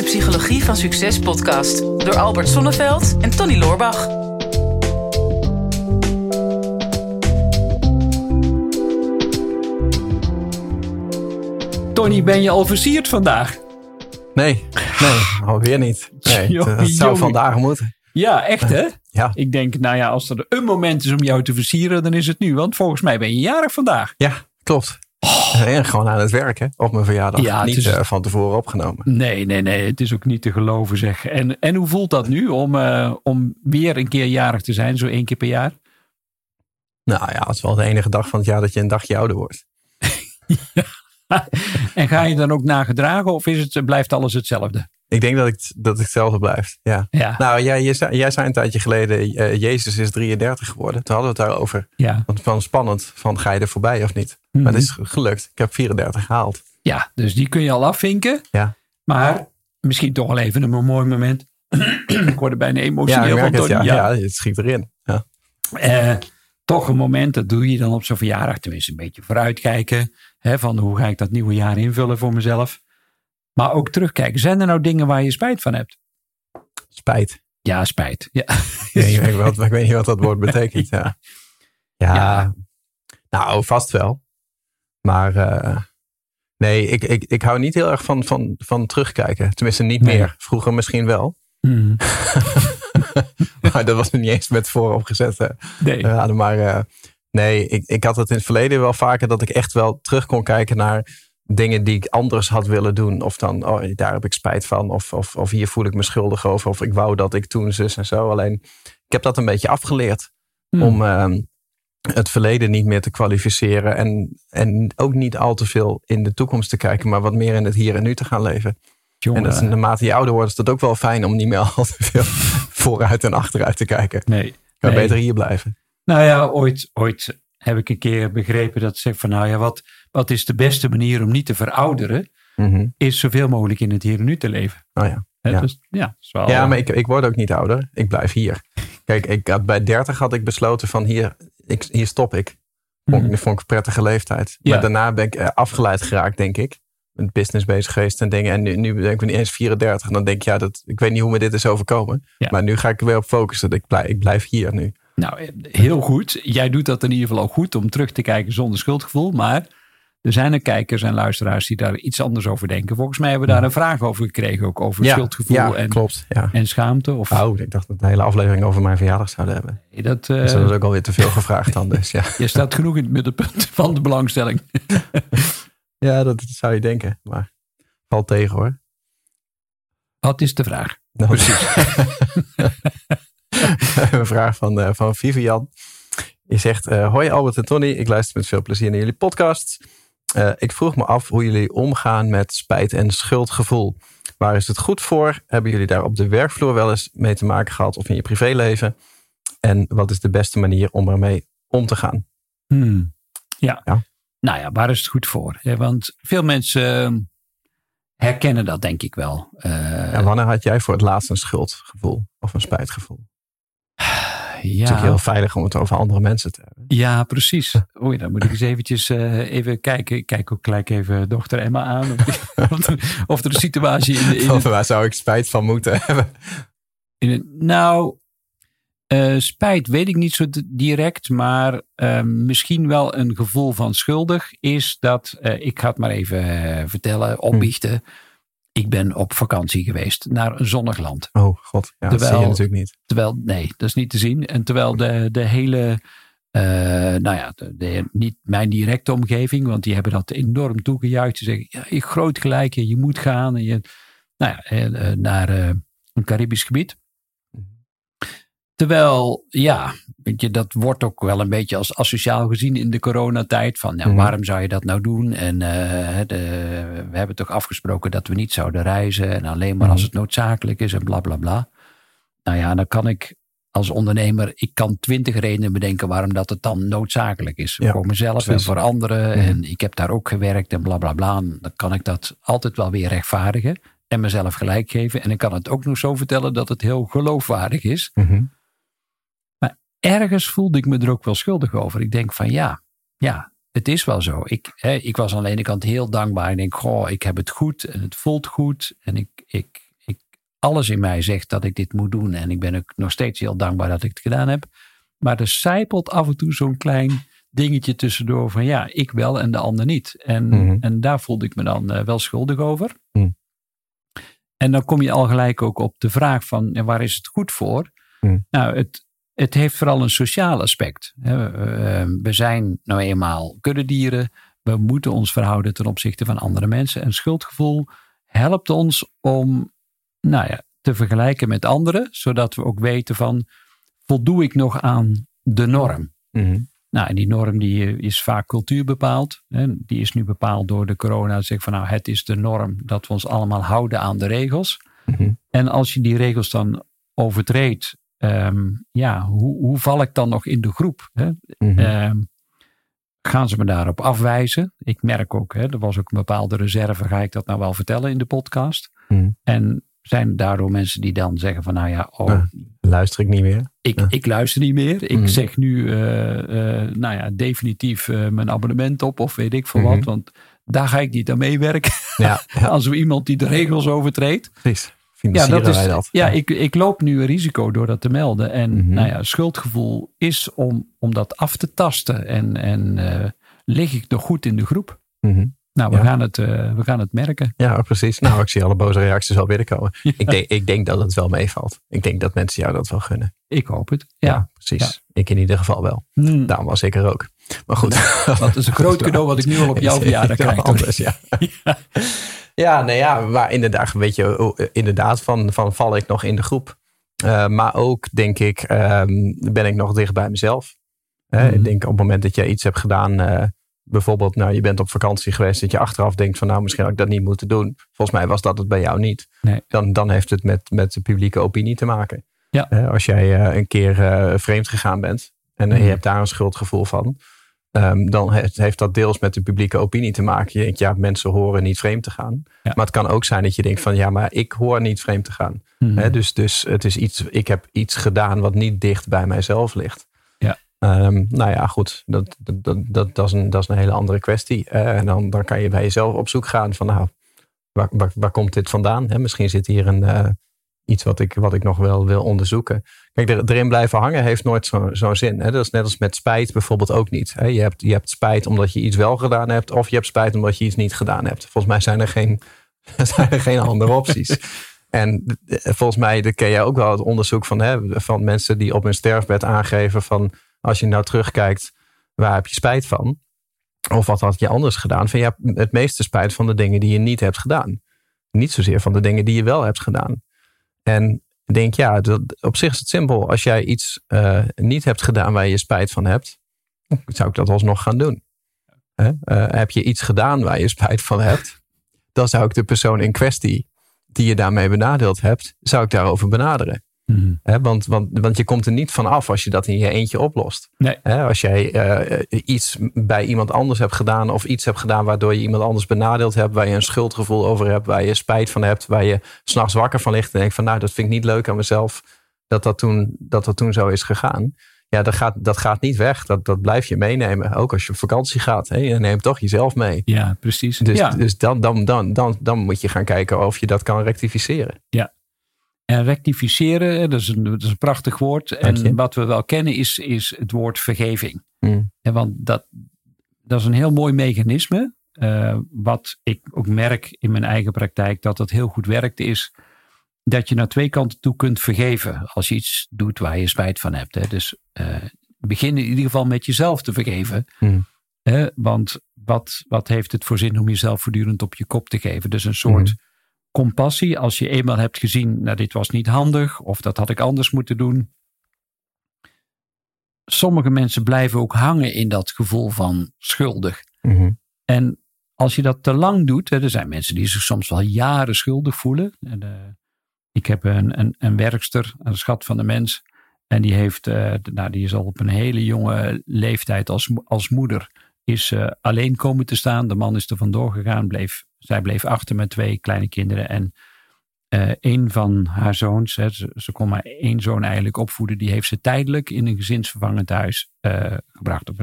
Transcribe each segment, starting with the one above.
de Psychologie van Succes podcast door Albert Sonneveld en Tony Loorbach. Tony, ben je al versierd vandaag? Nee, nee, alweer niet. Nee, Jongen, dat zou jongen. vandaag moeten. Ja, echt hè? Ja, Ik denk, nou ja, als er een moment is om jou te versieren, dan is het nu. Want volgens mij ben je jarig vandaag. ja klopt. En gewoon aan het werken op mijn verjaardag. Oh. Ja, niet is- eh, van tevoren opgenomen. Nee, nee, nee. Het is ook niet te geloven zeg. En, en hoe voelt dat nu om, eh, om weer een keer jarig te zijn, zo één keer per jaar? Nou ja, het is wel de enige dag van het jaar dat je een dagje ouder wordt. En ga je dan ook nagedragen of is het, blijft alles hetzelfde? Ik denk dat ik, dat ik hetzelfde blijf. Ja. Ja, Nou, jij, jij, zei, jij zei een tijdje geleden, eh, Jezus is 33 geworden. Toen hadden we het daarover. ja. Want van spannend, van ga je er voorbij of niet? Mhm. Maar het is gelukt. Ik heb 34 gehaald. ja, dus die kun je al afvinken. Ja, Maar misschien toch wel even een mooi moment. ik word er bijna ja emotioneel merk van, het. Ja, ja. het schiet erin. Ja. Eh, toch een moment, dat doe je dan op zo'n verjaardag. Tenminste, een beetje vooruitkijken. Hè, van hoe ga ik dat nieuwe jaar invullen voor mezelf. Maar ook terugkijken. Zijn er nou dingen waar je spijt van hebt? Spijt. Ja, spijt. Ja. Ik weet, niet wat, ik weet niet wat dat woord betekent. Ja, ja, Ja. nou vast wel. Maar eh, nee, ik, ik, ik hou niet heel erg van, van, van terugkijken. Tenminste, niet Nee. meer. Vroeger misschien wel. Hmm, maar dat was er niet eens met vooropgezette nee. raden. Maar eh, nee, ik, ik had het in het verleden wel vaker dat ik echt wel terug kon kijken naar dingen die ik anders had willen doen. Of dan, oh, daar heb ik spijt van. Of, of, of hier voel ik me schuldig over. Of ik wou dat ik toen zus en zo. Alleen, ik heb dat een beetje afgeleerd. Hmm. om ehm, het verleden niet meer te kwalificeren. En, en ook niet al te veel in de toekomst te kijken, maar wat meer in het hier en nu te gaan leven. Jongen, En dat is, naarmate je ouder wordt, is dat ook wel fijn om niet meer al te veel vooruit en achteruit te kijken. nee. Maar Nee. beter hier blijven. Nou ja, ooit, ooit heb ik een keer begrepen dat ze zeggen van nou ja, wat, wat is de beste manier om niet te verouderen? Mhm. Is zoveel mogelijk in het hier en nu te leven. Oh ja. Ja. Dus, ja, wel, ja, maar ik, ik word ook niet ouder. Ik blijf hier. Kijk, ik had, bij 30 had ik besloten van hier, ik, hier stop ik. Vond, ik- Mhm. vond ik een prettige leeftijd. Ja. Maar daarna ben ik eh, afgeleid geraakt, denk ik. Met business bezig geweest en dingen. En nu, nu ben ik niet eens 34. Dan denk ik, ja, dat, ik weet niet hoe me dit is overkomen. Ja. Maar nu ga ik er weer op focussen. Ik blijf, ik blijf hier nu. Nou, heel goed. Jij doet dat in ieder geval ook goed om terug te kijken zonder schuldgevoel. Maar er zijn er kijkers en luisteraars die daar iets anders over denken. Volgens mij hebben we daar een vraag over gekregen. Ook over schuldgevoel ja en, klopt. Ja. en schaamte. Of, Oh, ik dacht dat we de hele aflevering over mijn verjaardag zouden hebben. Dat, eh, Dus dat is ook alweer te veel gevraagd dan. Dus ja. Je staat genoeg in het middenpunt van de belangstelling. ja, dat zou je denken. Maar valt tegen hoor. Wat is de vraag? Nou, een vraag van, eh, van Vivian. Die zegt: eh, Hoi Albert en Tony, ik luister met veel plezier naar jullie podcast. Eh, ik vroeg me af hoe jullie omgaan met spijt en schuldgevoel. Waar is het goed voor? Hebben jullie daar op de werkvloer wel eens mee te maken gehad of in je privéleven? En wat is de beste manier om ermee om te gaan? Hmm. Ja. Ja. Nou ja, waar is het goed voor? Ja, want veel mensen eh, herkennen dat denk ik wel. Eh, En wanneer had jij voor het laatst een schuldgevoel of een spijtgevoel? Het is ja. heel veilig om het over andere mensen te hebben. Ja, precies. Oei, dan moet ik eens eventjes eh, even kijken. Ik kijk ook gelijk even dochter Emma aan. Of, er, of er een situatie in, de- in, Of waar zou ik spijt van moeten hebben? in het- Nou, eh, spijt weet ik niet zo direct. Maar eh, misschien wel een gevoel van schuldig is dat... eh, ik ga het maar even vertellen, opbiechten. Ik ben op vakantie geweest naar een zonnig land. Oh god, ja, dat zie Terwijl- je natuurlijk niet. Terwijl, nee, dat is niet te zien. En terwijl de, de hele, eh, nou ja, de, de- niet mijn directe omgeving, want die hebben dat enorm toegejuicht. Ze zeggen, ja, je groot gelijk, je moet gaan. En je, nou ja, eh, naar eh, een Caribisch gebied. Terwijl, ja, weet je, dat wordt ook wel een beetje als asociaal gezien in de coronatijd. Van, nou, Mhm. waarom zou je dat nou doen? En eh, de, we hebben toch afgesproken dat we niet zouden reizen. En alleen maar als Mhm. het noodzakelijk is en bla bla bla. Nou ja, dan kan ik als ondernemer, ik kan twintig redenen bedenken waarom dat het dan noodzakelijk is. Ja, voor mezelf precies. en voor anderen. Mhm. En ik heb daar ook gewerkt en bla bla Dan kan ik dat altijd wel weer rechtvaardigen. En mezelf gelijk geven. En ik kan het ook nog zo vertellen dat het heel geloofwaardig is. Mhm. Ergens voelde ik me er ook wel schuldig over. Ik denk van ja, ja, het is wel zo. Ik, hè, ik was aan de ene kant heel dankbaar. Ik denk, goh, ik heb het goed en het voelt goed. En ik, ik, alles in mij zegt dat ik dit moet doen. En ik ben ook nog steeds heel dankbaar dat ik het gedaan heb. Maar er zijpelt af en toe zo'n klein dingetje tussendoor van ja, ik wel en de ander niet. En, Mhm. en daar voelde ik me dan eh, wel schuldig over. Mhm. En dan kom je al gelijk ook op de vraag van waar is het goed voor? Mhm. Nou, het, het heeft vooral een sociaal aspect. Eh, We zijn nou eenmaal kuddedieren. We moeten ons verhouden ten opzichte van andere mensen. En schuldgevoel helpt ons om nou ja, te vergelijken met anderen, zodat we ook weten van voldoe ik nog aan de norm? Mhm. Nou, en die norm die is vaak cultuurbepaald. Hè. Die is nu bepaald door de corona. Zeg van nou, het is de norm dat we ons allemaal houden aan de regels. Mhm. En als je die regels dan overtreedt, ehm, ja, hoe, hoe val ik dan nog in de groep? Hè? Mhm. Ehm, gaan ze me daarop afwijzen? Ik merk ook, hè, er was ook een bepaalde reserve, ga ik dat nou wel vertellen in de podcast? Mhm. En zijn daardoor mensen die dan zeggen van nou ja, oh, Ja. Luister ik niet meer. ik, Ja. ik luister niet meer. Ik Mhm. zeg nu eh, eh, nou ja, definitief eh, mijn abonnement op of weet ik veel Mhm. wat. Want daar ga ik niet aan meewerken. Ja, ja Als er iemand die de regels overtreedt. precies. Ja, dat is, wij dat. ja ik, ik loop nu een risico door dat te melden. En Mhm. nou ja, schuldgevoel is om, om dat af te tasten. En, en eh, lig ik nog goed in de groep? Mhm. Nou, we, Ja. gaan, het, eh, we gaan het merken. Ja, precies. Nou, ik zie alle boze reacties al binnenkomen. Ik, denk, ik denk dat het wel meevalt. Ik denk dat mensen jou dat wel gunnen. Ik hoop het. Ja. precies. Ik in ieder geval wel. Hmm, Daarom was ik er ook. Maar goed. dat is een groot cadeau wat ik nu al op jouw verjaardag Ja, krijg. anders, ja. ja, nee, ja, maar inderdaad, weet je, oh, inderdaad van, van val ik nog in de groep. Eh, maar ook, denk ik, ehm, ben ik nog dicht bij mezelf. Mhm. Ik denk op het moment dat je iets hebt gedaan, eh, bijvoorbeeld, nou, je bent op vakantie geweest, dat je achteraf denkt van, nou, misschien had ik dat niet moeten doen. Volgens mij was dat het bij jou niet. Nee. Dan, dan heeft het met, met de publieke opinie te maken. Ja. Als jij eh, een keer eh, vreemd gegaan bent en eh, Mhm. je hebt daar een schuldgevoel van, Ehm, dan heeft, heeft dat deels met de publieke opinie te maken. Je denkt, ja, mensen horen niet vreemd te gaan. Ja. Maar het kan ook zijn dat je denkt van, ja, maar ik hoor niet vreemd te gaan. Hmm. Hè, dus, dus het is iets, ik heb iets gedaan wat niet dicht bij mijzelf ligt. Ja. Ehm, nou ja, goed, dat, dat, dat, dat, dat, is een, dat is een hele andere kwestie. En dan, dan kan je bij jezelf op zoek gaan van, nou, waar, waar, waar komt dit vandaan? Misschien zit hier een, eh, iets wat ik, wat ik nog wel wil onderzoeken. Kijk, er, erin blijven hangen heeft nooit zo- zo'n zin. Hè? Dat is net als met spijt bijvoorbeeld ook niet. Hè? Je, hebt, je hebt spijt omdat je iets wel gedaan hebt, of je hebt spijt omdat je iets niet gedaan hebt. Volgens mij zijn er geen, zijn er geen andere opties. En eh, volgens mij dat ken jij ook wel het onderzoek van, hè, van mensen die op hun sterfbed aangeven van als je nou terugkijkt, waar heb je spijt van? Of wat had je anders gedaan? Van je hebt het meeste spijt van de dingen die je niet hebt gedaan. Niet zozeer van de dingen die je wel hebt gedaan. En denk, ja, dat, op zich is het simpel. Als jij iets eh, niet hebt gedaan waar je spijt van hebt, zou ik dat alsnog gaan doen. Eh, heb je iets gedaan waar je spijt van hebt, dan zou ik de persoon in kwestie die je daarmee benadeeld hebt, zou ik daarover benaderen. Hmm. Hè, want, want, want je komt er niet van af als je dat in je eentje oplost. Nee. Als jij eh, iets bij iemand anders hebt gedaan of iets hebt gedaan waardoor je iemand anders benadeeld hebt, waar je een schuldgevoel over hebt, waar je spijt van hebt, waar je s'nachts wakker van ligt en denkt van nou dat vind ik niet leuk aan mezelf dat dat toen, dat dat toen zo is gegaan. Ja, dat gaat, dat gaat niet weg. Dat, dat blijf je meenemen. Ook als je op vakantie gaat. Hè? Je neemt toch jezelf mee. Ja, precies. Dus, ja. dus dan, dan, dan, dan, dan moet je gaan kijken of je dat kan rectificeren. En rectificeren, dat is een, dat is een prachtig woord. En wat we wel kennen is, is het woord vergeving. Hmm. En want dat, dat is een heel mooi mechanisme. eh, wat ik ook merk in mijn eigen praktijk dat dat heel goed werkt, is dat je naar twee kanten toe kunt vergeven. Als je iets doet waar je spijt van hebt. Hè. Dus eh, begin in ieder geval met jezelf te vergeven. Hmm. Hè, want wat, wat heeft het voor zin om jezelf voortdurend op je kop te geven? Dus een soort Hmm. Compassie. Als je eenmaal hebt gezien, nou dit was niet handig. Of dat had ik anders moeten doen. Sommige mensen blijven ook hangen in dat gevoel van schuldig. Mhm. En als je dat te lang doet, er zijn mensen die zich soms wel jaren schuldig voelen. En, eh, ik heb een, een, een werkster, een schat van de mens. En die, heeft, nou, die is al op een hele jonge leeftijd als, als moeder is eh, alleen komen te staan. De man is er vandoor gegaan. Bleef, zij bleef achter met twee kleine kinderen. En eh, een van haar zoons, hè, ze, ze kon maar één zoon eigenlijk opvoeden. Die heeft ze tijdelijk in een gezinsvervangend huis eh, gebracht. Op,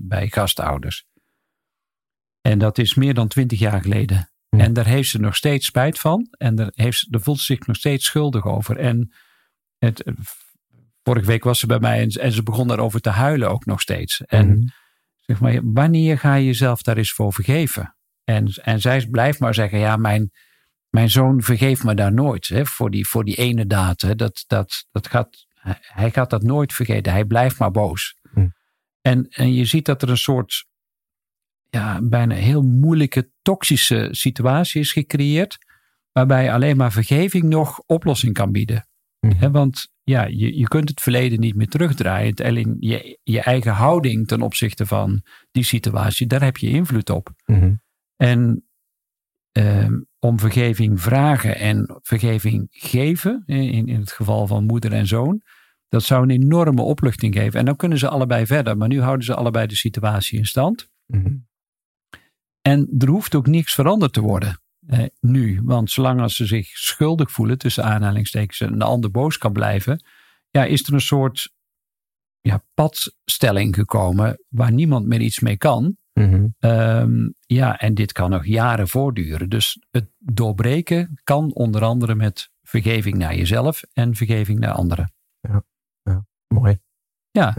bij gastouders. En dat is meer dan twintig jaar geleden. En daar heeft ze nog steeds spijt van. En daar, heeft, ze- daar voelt ze zich nog steeds schuldig over. En het, vorige week was ze bij mij en, en ze begon daarover te huilen ook nog steeds. En Mhm. zeg maar, wanneer ga je jezelf daar eens voor vergeven? En, en zij blijft maar zeggen, ja, mijn, mijn zoon vergeeft me daar nooit. Hè, voor, die, voor die ene daad. Hè, dat, dat, dat gaat, hij- gaat dat nooit vergeten. Hij blijft maar boos. Hm. En, en je ziet dat er een soort ja, bijna heel moeilijke, toxische situatie is gecreëerd. Waarbij alleen maar vergeving nog oplossing kan bieden. Mhm. Hè, want ja, je, je kunt het verleden niet meer terugdraaien. Alleen je, je eigen houding ten opzichte van die situatie, daar heb je invloed op. Mhm. En ehm, om vergeving vragen en vergeving geven, in, in het geval van moeder en zoon, dat zou een enorme opluchting geven. En dan kunnen ze allebei verder, maar nu houden ze allebei de situatie in stand. Mhm. En er hoeft ook niks veranderd te worden eh, nu. Want zolang als ze zich schuldig voelen, tussen aanhalingstekens, en de ander boos kan blijven, ja, is er een soort ja, padstelling gekomen waar niemand meer iets mee kan. Mhm. Ehm, ja, en dit kan nog jaren voortduren. Dus het doorbreken kan onder andere met vergeving naar jezelf en vergeving naar anderen. Mooi. Ja.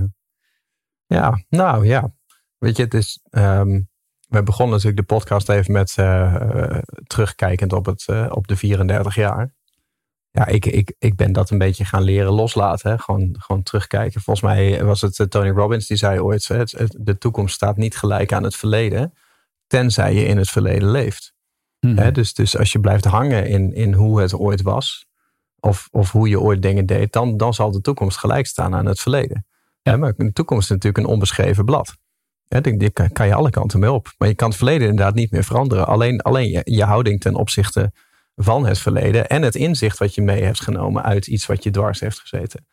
Ja, nou ja. Weet je, het is. ehm, we begonnen natuurlijk de podcast even met eh, eh, terugkijkend op, het, eh, op de 34 jaar. Ja, ik, ik, ik ben dat een beetje gaan leren loslaten. Hè? Gewoon, gewoon terugkijken. Volgens mij was het eh, Tony Robbins die zei ooit: het, het- de toekomst staat niet gelijk aan het verleden, tenzij je in het verleden leeft. Mhm. Hè, dus, dus als je blijft hangen in, in hoe het ooit was, of, of hoe je ooit dingen deed, dan, dan zal de toekomst gelijk staan aan het verleden. Hè, maar de toekomst is natuurlijk een onbeschreven blad. Hè, die, die kan, kan je alle kanten mee op. Maar je kan het verleden inderdaad niet meer veranderen. Alleen, alleen je, je houding ten opzichte van het verleden en het inzicht wat je mee hebt genomen uit iets wat je dwars heeft gezeten.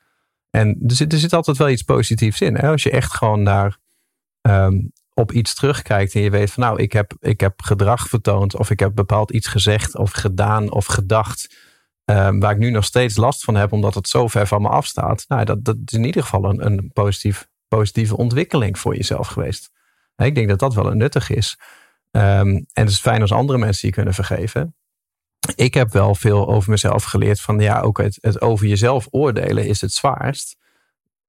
En er zit, er zit altijd wel iets positiefs in. Hè? Als je echt gewoon daar ehm, op iets terugkijkt en je weet van nou, ik heb, ik heb gedrag vertoond of ik heb bepaald iets gezegd of gedaan of gedacht ehm, waar ik nu nog steeds last van heb omdat het zo ver van me afstaat. Nou, dat, dat is in ieder geval een, een positief, positieve ontwikkeling voor jezelf geweest. Ik denk dat dat wel een nuttig is. Ehm, en het is fijn als andere mensen je kunnen vergeven. Ik heb wel veel over mezelf geleerd van ja, ook het, het over jezelf oordelen is het zwaarst.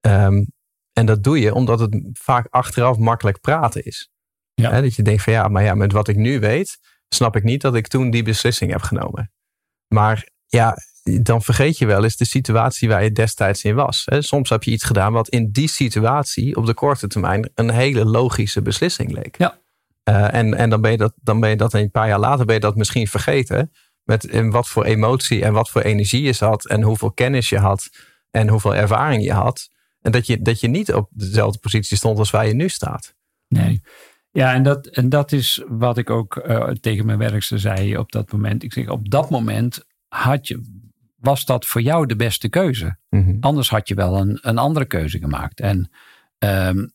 Ehm, en dat doe je omdat het vaak achteraf makkelijk praten is. Ja. Dat je denkt van ja, maar ja, met wat ik nu weet, snap ik niet dat ik toen die beslissing heb genomen. Maar ja, dan vergeet je wel eens de situatie waar je destijds in was. Hè. Soms heb je iets gedaan wat in die situatie op de korte termijn een hele logische beslissing leek. Ja. Eh, en en dan, ben je dat, dan ben je dat een paar jaar later ben je dat misschien vergeten. Met in wat voor emotie en wat voor energie je zat. En hoeveel kennis je had. En hoeveel ervaring je had. En dat je, dat je niet op dezelfde positie stond als waar je nu staat. Nee. Ja, en dat, en dat is wat ik ook eh, tegen mijn werkster zei op dat moment. Ik zeg, op dat moment had je, was dat voor jou de beste keuze. Mhm. Anders had je wel een, een andere keuze gemaakt. En ehm,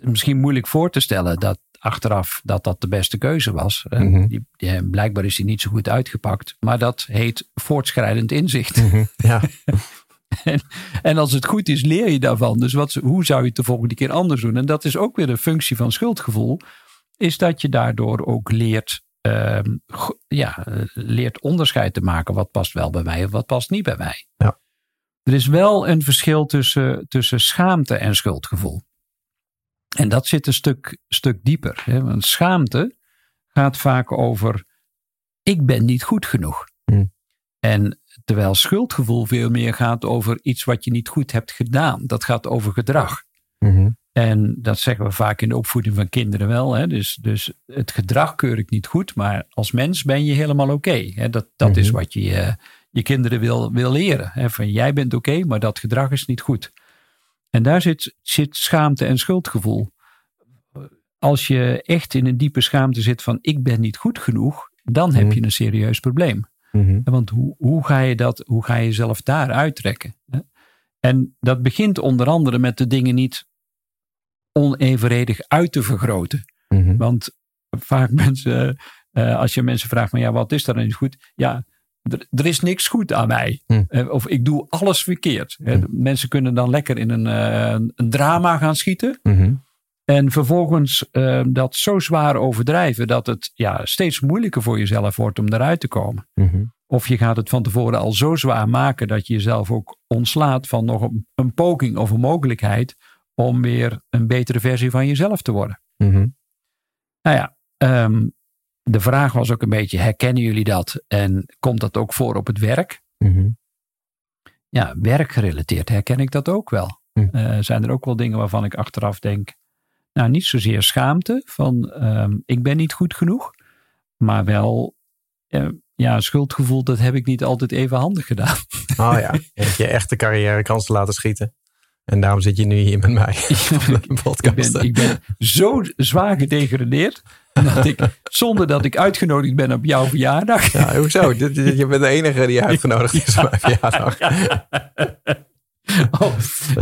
misschien moeilijk voor te stellen dat achteraf dat dat de beste keuze was. Mhm. die, die- blijkbaar is die niet zo goed uitgepakt. Maar dat heet voortschrijdend inzicht. Mhm. Ja. En, en als het goed is, leer je daarvan. Dus wat, hoe zou je het de volgende keer anders doen? En dat is ook weer een functie van schuldgevoel. Is dat je daardoor ook leert, ehm, ja, eh, leert onderscheid te maken. Wat past wel bij mij en wat past niet bij mij. Ja. Er is wel een verschil tussen, tussen schaamte en schuldgevoel. En dat zit een stuk, stuk dieper. Hè? Want schaamte gaat vaak over: ik ben niet goed genoeg. Hmm. En terwijl schuldgevoel veel meer gaat over iets wat je niet goed hebt gedaan. Dat gaat over gedrag. Mhm. En dat zeggen we vaak in de opvoeding van kinderen wel. Hè? Dus, dus het gedrag keur ik niet goed, maar als mens ben je helemaal oké. hè? Dat, dat is Mhm. wat je je, je kinderen wil, wil leren. Hè? Van jij bent oké, maar dat gedrag is niet goed. En daar zit, zit schaamte en schuldgevoel. Als je echt in een diepe schaamte zit van ik ben niet goed genoeg, dan heb Mhm. je een serieus probleem. Mhm. Want hoe, hoe, ga je dat, hoe ga je jezelf daar uittrekken? En dat begint onder andere met de dingen niet onevenredig uit te vergroten. Mhm. Want vaak mensen, eh, als je mensen vraagt, van ja, wat is er dan niet goed? Ja, er, is niks goed aan mij. Hm. Eh, of ik doe alles verkeerd. Eh, Hm. Mensen kunnen dan lekker in een, eh, een drama gaan schieten. Mhm. En vervolgens uh, dat zo zwaar overdrijven dat het ja, steeds moeilijker voor jezelf wordt om eruit te komen. Mhm. Of je gaat het van tevoren al zo zwaar maken dat je jezelf ook ontslaat van nog een, een poging of een mogelijkheid om weer een betere versie van jezelf te worden. Mhm. Nou ja, ehm, de vraag was ook een beetje: herkennen jullie dat? En komt dat ook voor op het werk? Mhm. Ja, werkgerelateerd herken ik dat ook wel. Hm. Eh, zijn er ook wel dingen waarvan ik achteraf denk: nou, niet zozeer schaamte van ehm, ik ben niet goed genoeg, maar wel eh, ja, schuldgevoel, dat heb ik niet altijd even handig gedaan. Oh ja, je echte carrièrekans laten schieten. En daarom zit je nu hier met mij op de ik, podcast. ben, ik ben zo zwaar gedegradeerd dat ik, zonder dat ik uitgenodigd ben op jouw verjaardag. Ja, hoezo? Je bent de enige die uitgenodigd is op mijn verjaardag. Oh,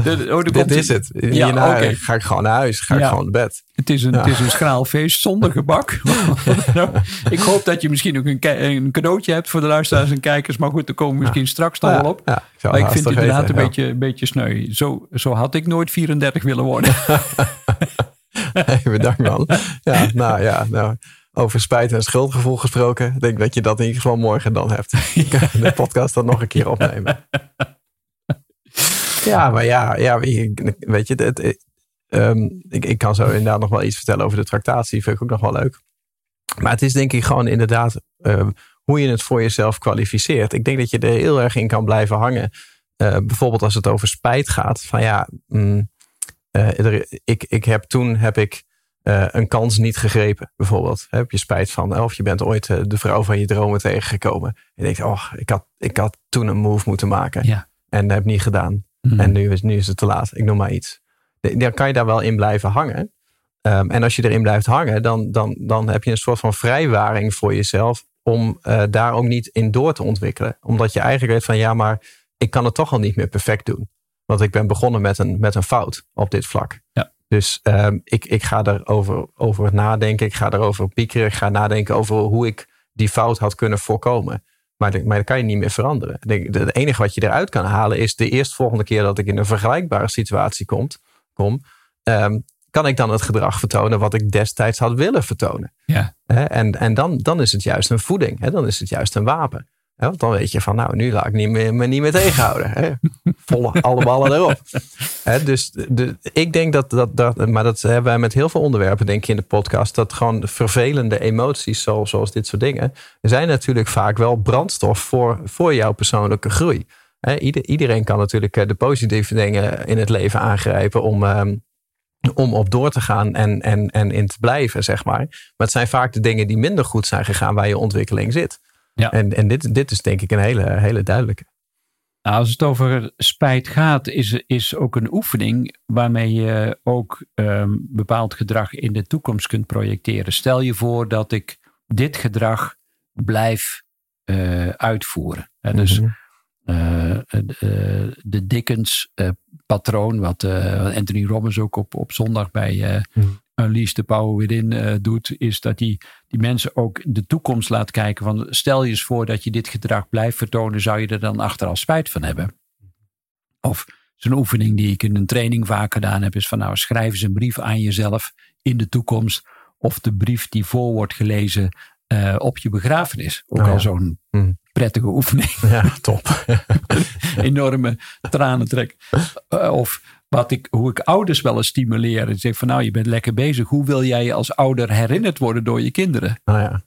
de- oh, Dit is het. Ja, Hierna ga ik gewoon naar huis. Ga ik gewoon naar bed. Het is, een, Ja. het is een schraal feest zonder gebak. Nou, ik hoop dat je misschien ook een, een cadeautje hebt voor de luisteraars en kijkers. Maar goed, daar komen we misschien straks Ja, wel op. ik maar ik vind het inderdaad weten, een, beetje, een beetje sneu. Zo, zo had ik nooit 34 willen worden. Hey, bedankt man. Ja, nou ja, nou, over spijt en schuldgevoel gesproken. Ik denk dat je dat in ieder geval morgen dan hebt. Ik kan de podcast dan nog een keer opnemen. Ja, maar ja, ja weet je, het, het, ehm, ik, ik kan zo inderdaad nog wel iets vertellen over de tractatie. Vind ik ook nog wel leuk. Maar het is denk ik gewoon inderdaad ehm, hoe je het voor jezelf kwalificeert. Ik denk dat je er heel erg in kan blijven hangen. Eh, bijvoorbeeld als het over spijt gaat. Van ja, mm, eh, er, ik, ik heb toen heb ik eh, een kans niet gegrepen, bijvoorbeeld. Heb je spijt van, of je bent ooit eh, de vrouw van je dromen tegengekomen. En je denkt, oh, ik had, ik had toen een move moeten maken. Ja. En heb niet gedaan. Hmm. En nu is, nu is het te laat. Ik noem maar iets. Dan kan je daar wel in blijven hangen. Ehm, en als je erin blijft hangen, dan, dan, dan heb je een soort van vrijwaring voor jezelf. Om eh, daar ook niet in door te ontwikkelen. Omdat je eigenlijk weet van ja, maar ik kan het toch al niet meer perfect doen. Want ik ben begonnen met een, met een fout op dit vlak. Ja. Dus ehm, ik, ik ga erover over nadenken. Ik ga erover piekeren. Ik ga nadenken over hoe ik die fout had kunnen voorkomen. Maar, de- maar dat kan je niet meer veranderen. Het enige wat je eruit kan halen is de eerstvolgende keer dat ik in een vergelijkbare situatie komt, kom. ehm, kan ik dan het gedrag vertonen wat ik destijds had willen vertonen? Ja. En en dan, dan is het juist een voeding. Hè? Dan is het juist een wapen. Hè? Want dan weet je van, nou, nu laat ik niet meer, me niet meer tegenhouden. Hè? Volle alle ballen erop. Hè? Dus de, ik denk dat, dat, dat, maar dat hebben wij met heel veel onderwerpen, denk ik, in de podcast, dat gewoon de vervelende emoties, zoals, zoals dit soort dingen, zijn natuurlijk vaak wel brandstof voor, voor jouw persoonlijke groei. Hè? Ieder, iedereen kan natuurlijk eh, de positieve dingen in het leven aangrijpen om, ehm, om op door te gaan en, en, en in te blijven, zeg maar. Maar het zijn vaak de dingen die minder goed zijn gegaan waar je ontwikkeling zit. Ja. En, en dit, dit is denk ik een hele, hele duidelijke. Nou, als het over spijt gaat, is, is ook een oefening waarmee je ook ehm, bepaald gedrag in de toekomst kunt projecteren. Stel je voor dat ik dit gedrag blijf eh, uitvoeren. Hè, dus Mhm. eh, eh, de Dickens-patroon, wat Anthony Robbins ook op, op zondag bij Mhm. Unleash the Power Within eh, doet, is dat hij die mensen ook de toekomst laat kijken. Van, stel je eens voor dat je dit gedrag blijft vertonen, zou je er dan achteraf spijt van hebben? Of zo'n oefening die ik in een training vaak gedaan heb, is van nou schrijf eens een brief aan jezelf in de toekomst. Of de brief die voor wordt gelezen eh, op je begrafenis. Ook Oh ja. al zo'n Mhm. prettige oefening Ja, top. enorme tranen trek. Eh, of wat ik, hoe ik ouders wel eens stimuleer. Ik zeg van nou, je bent lekker bezig. Hoe wil jij je als ouder herinnerd worden door je kinderen? nou ja.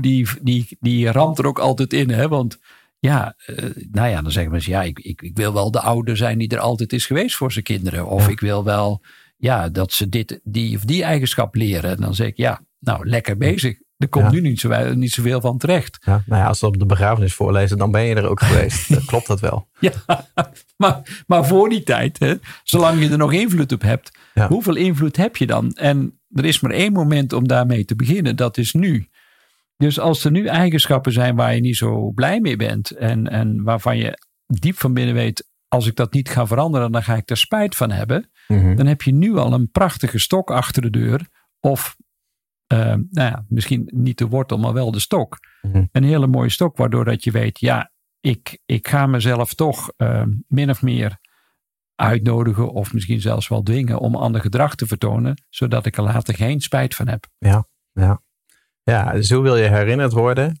Die, die, die ramt er ook altijd in. Hè? Want ja, eh, nou ja, dan zeggen mensen, ja, ik, ik, ik wil wel de ouder zijn die er altijd is geweest voor zijn kinderen. Of Ja. ik wil wel, ja, dat ze dit, die of die eigenschap leren. En dan zeg ik, ja, nou, lekker bezig. Er komt Ja. nu niet, zo, niet zoveel van terecht. Ja, nou ja, als ze op de begrafenis voorlezen, dan ben je er ook geweest. Dan klopt dat wel. Ja, maar, maar voor die tijd, hè, zolang je er nog invloed op hebt, Ja. hoeveel invloed heb je dan? En er is maar één moment om daarmee te beginnen, dat is nu. Dus als er nu eigenschappen zijn waar je niet zo blij mee bent en, en waarvan je diep van binnen weet, als ik dat niet ga veranderen, dan ga ik er spijt van hebben. Mhm. Dan heb je nu al een prachtige stok achter de deur. Of eh, nou ja, misschien niet de wortel, maar wel de stok. Mhm. Een hele mooie stok, waardoor dat je weet, ja, ik, ik ga mezelf toch eh, min of meer uitnodigen of misschien zelfs wel dwingen om ander gedrag te vertonen, zodat ik er later geen spijt van heb. Ja, ja. ja dus hoe wil je herinnerd worden?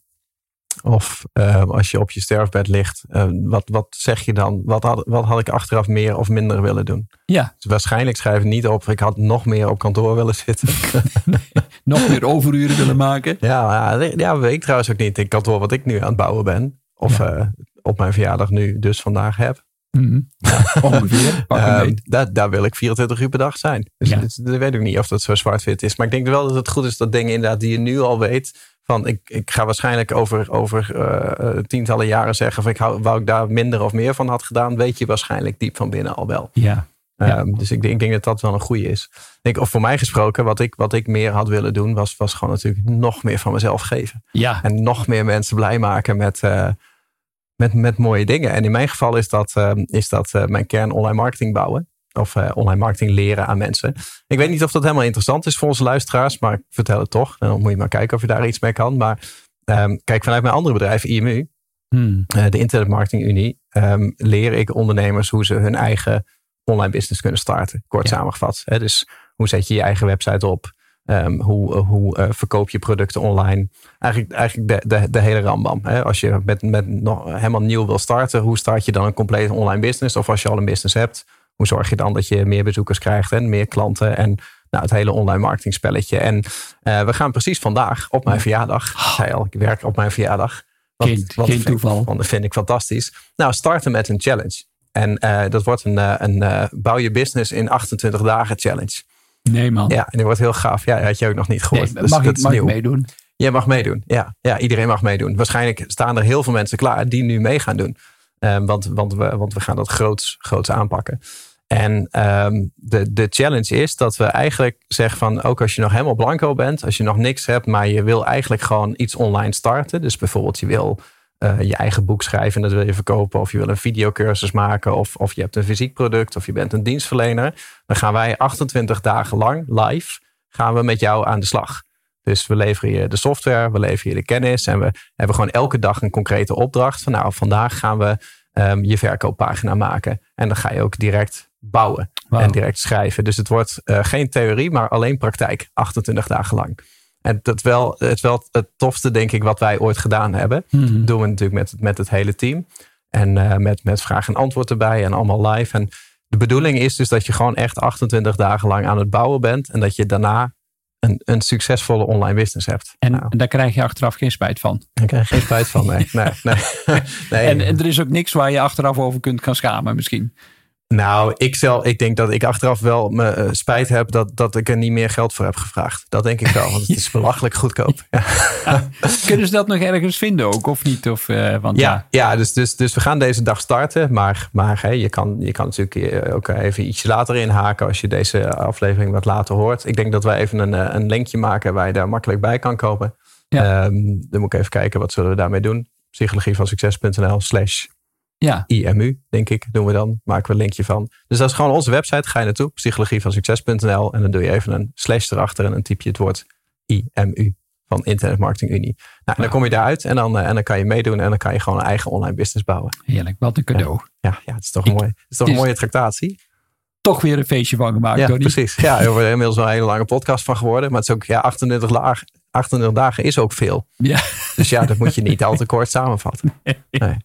Of uh, als je op je sterfbed ligt, uh, wat, wat zeg je dan? Wat had, wat had ik achteraf meer of minder willen doen? Ja. Dus waarschijnlijk schrijf ik niet op, ik had nog meer op kantoor willen zitten. nog meer overuren willen maken? Ja, ja, weet ik trouwens ook niet. In kantoor wat ik nu aan het bouwen ben. Of ja. uh, op mijn verjaardag nu dus vandaag heb. Mm -hmm. ja, ongeveer. uh, daar, daar wil ik 24 uur per dag zijn. Dus, ja. dus, weet ik niet of dat zo zwart-wit is. Maar ik denk wel dat het goed is dat dingen inderdaad die je nu al weet. Van ik, ik ga waarschijnlijk over, over uh, tientallen jaren zeggen. Of ik hou, wou ik daar minder of meer van had gedaan. Weet je waarschijnlijk diep van binnen al wel. Ja. Ja. Um, dus ik denk, ik denk dat dat wel een goede is. Ik of voor mij gesproken, wat ik, wat ik meer had willen doen, was, was gewoon natuurlijk nog meer van mezelf geven. Ja. En nog meer mensen blij maken met, uh, met, met mooie dingen. En in mijn geval is dat, uh, is dat uh, mijn kern online marketing bouwen. Of online marketing leren aan mensen. Ik weet niet of dat helemaal interessant is voor onze luisteraars, maar ik vertel het toch. En dan moet je maar kijken of je daar iets mee kan. Maar um, kijk, vanuit mijn andere bedrijf, IMU, hmm. de Internet Marketing Unie, um, leer ik ondernemers hoe ze hun eigen online business kunnen starten. Kort ja. samengevat. Hè? Dus hoe zet je je eigen website op? Um, hoe hoe uh, verkoop je producten online? Eigenlijk, eigenlijk de, de, de hele rambam. Hè? Als je met, met nog helemaal nieuw wil starten, hoe start je dan een complete online business? Of als je al een business hebt, hoe zorg je dan dat je meer bezoekers krijgt en meer klanten en nou, het hele online marketing spelletje. En uh, we gaan precies vandaag op mijn verjaardag. Zei al, ik werk op mijn verjaardag. Wat, geen, wat geen toeval. Dat vind ik fantastisch. Nou, starten met een challenge. En uh, dat wordt een, uh, een uh, bouw je business in 28 dagen challenge. Nee man. Ja, en die wordt heel gaaf. Ja, had je ook nog niet gehoord. Nee, dus mag dat ik, mag ik meedoen? Jij mag meedoen. Ja, ja, iedereen mag meedoen. Waarschijnlijk staan er heel veel mensen klaar die nu mee gaan doen. Um, want, want, we, want we gaan dat groots, groots aanpakken. En um, de, de challenge is dat we eigenlijk zeggen van ook als je nog helemaal blanco bent, als je nog niks hebt, maar je wil eigenlijk gewoon iets online starten. Dus bijvoorbeeld je wil uh, je eigen boek schrijven en dat wil je verkopen. Of je wil een videocursus maken. Of, of je hebt een fysiek product. Of je bent een dienstverlener. Dan gaan wij 28 dagen lang live gaan we met jou aan de slag. Dus we leveren je de software, we leveren je de kennis. En we hebben gewoon elke dag een concrete opdracht. Van nou, vandaag gaan we um, je verkooppagina maken. En dan ga je ook direct bouwen. Wow. En direct schrijven. Dus het wordt uh, geen theorie, maar alleen praktijk. 28 dagen lang. En dat wel, het wel het tofste, denk ik, wat wij ooit gedaan hebben. Mhm. Doen we natuurlijk met, met het hele team. En uh, met, met vraag en antwoord erbij en allemaal live. En de bedoeling is dus dat je gewoon echt 28 dagen lang aan het bouwen bent. En dat je daarna een, een succesvolle online business hebt. En, nou, daar krijg je achteraf geen spijt van. daar krijg je geen spijt van, nee. nee, nee. nee. En, en er is ook niks waar je achteraf over kunt gaan schamen misschien. Nou, ik, zelf, ik denk dat ik achteraf wel me uh, spijt heb dat, dat ik er niet meer geld voor heb gevraagd. Dat denk ik wel, want het is belachelijk goedkoop. Ja. Ja. Kunnen ze dat nog ergens vinden ook, of niet? Of, uh, want, ja, ja. ja dus, dus, dus we gaan deze dag starten. Maar, maar hey, je, kan, je kan natuurlijk ook even ietsje later inhaken als je deze aflevering wat later hoort. Ik denk dat wij even een, een linkje maken waar je daar makkelijk bij kan komen. Ja. Um, dan moet ik even kijken, wat zullen we daarmee doen? Psychologievansucces.nl slash ja. IMU, denk ik, doen we dan. Maken we een linkje van. Dus dat is gewoon onze website. Ga je naartoe, psychologievansucces.nl. En dan doe je even een slash erachter en dan typ je het woord IMU van Internet Marketing Unie. Nou, en dan kom je daaruit en dan, uh, en dan kan je meedoen en dan kan je gewoon een eigen online business bouwen. Heerlijk, wat een cadeau. Ja, ja, ja het is toch, een, mooie, het is toch een mooie tractatie. Toch weer een feestje van gemaakt, ja, Tony. precies. Ja, er wordt inmiddels wel een hele lange podcast van geworden. Maar het is ook, ja, 28, laag, 28 dagen is ook veel. Ja. Dus ja, dat moet je niet al te kort samenvatten. Nee. nee.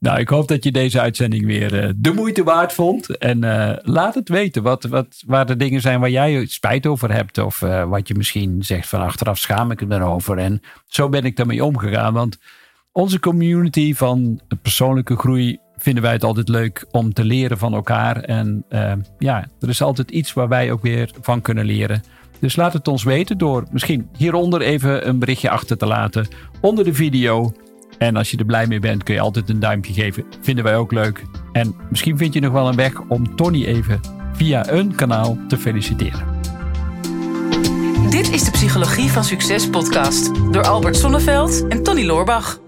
Nou, ik hoop dat je deze uitzending weer uh, de moeite waard vond. En uh, laat het weten wat, wat, waar de dingen zijn waar jij spijt over hebt. Of uh, wat je misschien zegt van achteraf schaam ik me daarover. En zo ben ik daarmee omgegaan. Want onze community van persoonlijke groei vinden wij het altijd leuk om te leren van elkaar. En ja, er is altijd iets waar wij ook weer van kunnen leren. Dus laat het ons weten door misschien hieronder even een berichtje achter te laten. Onder de video. En als je er blij mee bent, kun je altijd een duimpje geven. Vinden wij ook leuk. En misschien vind je nog wel een weg om Tony even via een kanaal te feliciteren. Dit is de Psychologie van Succes podcast door Albert Sonneveld en Tony Loorbach.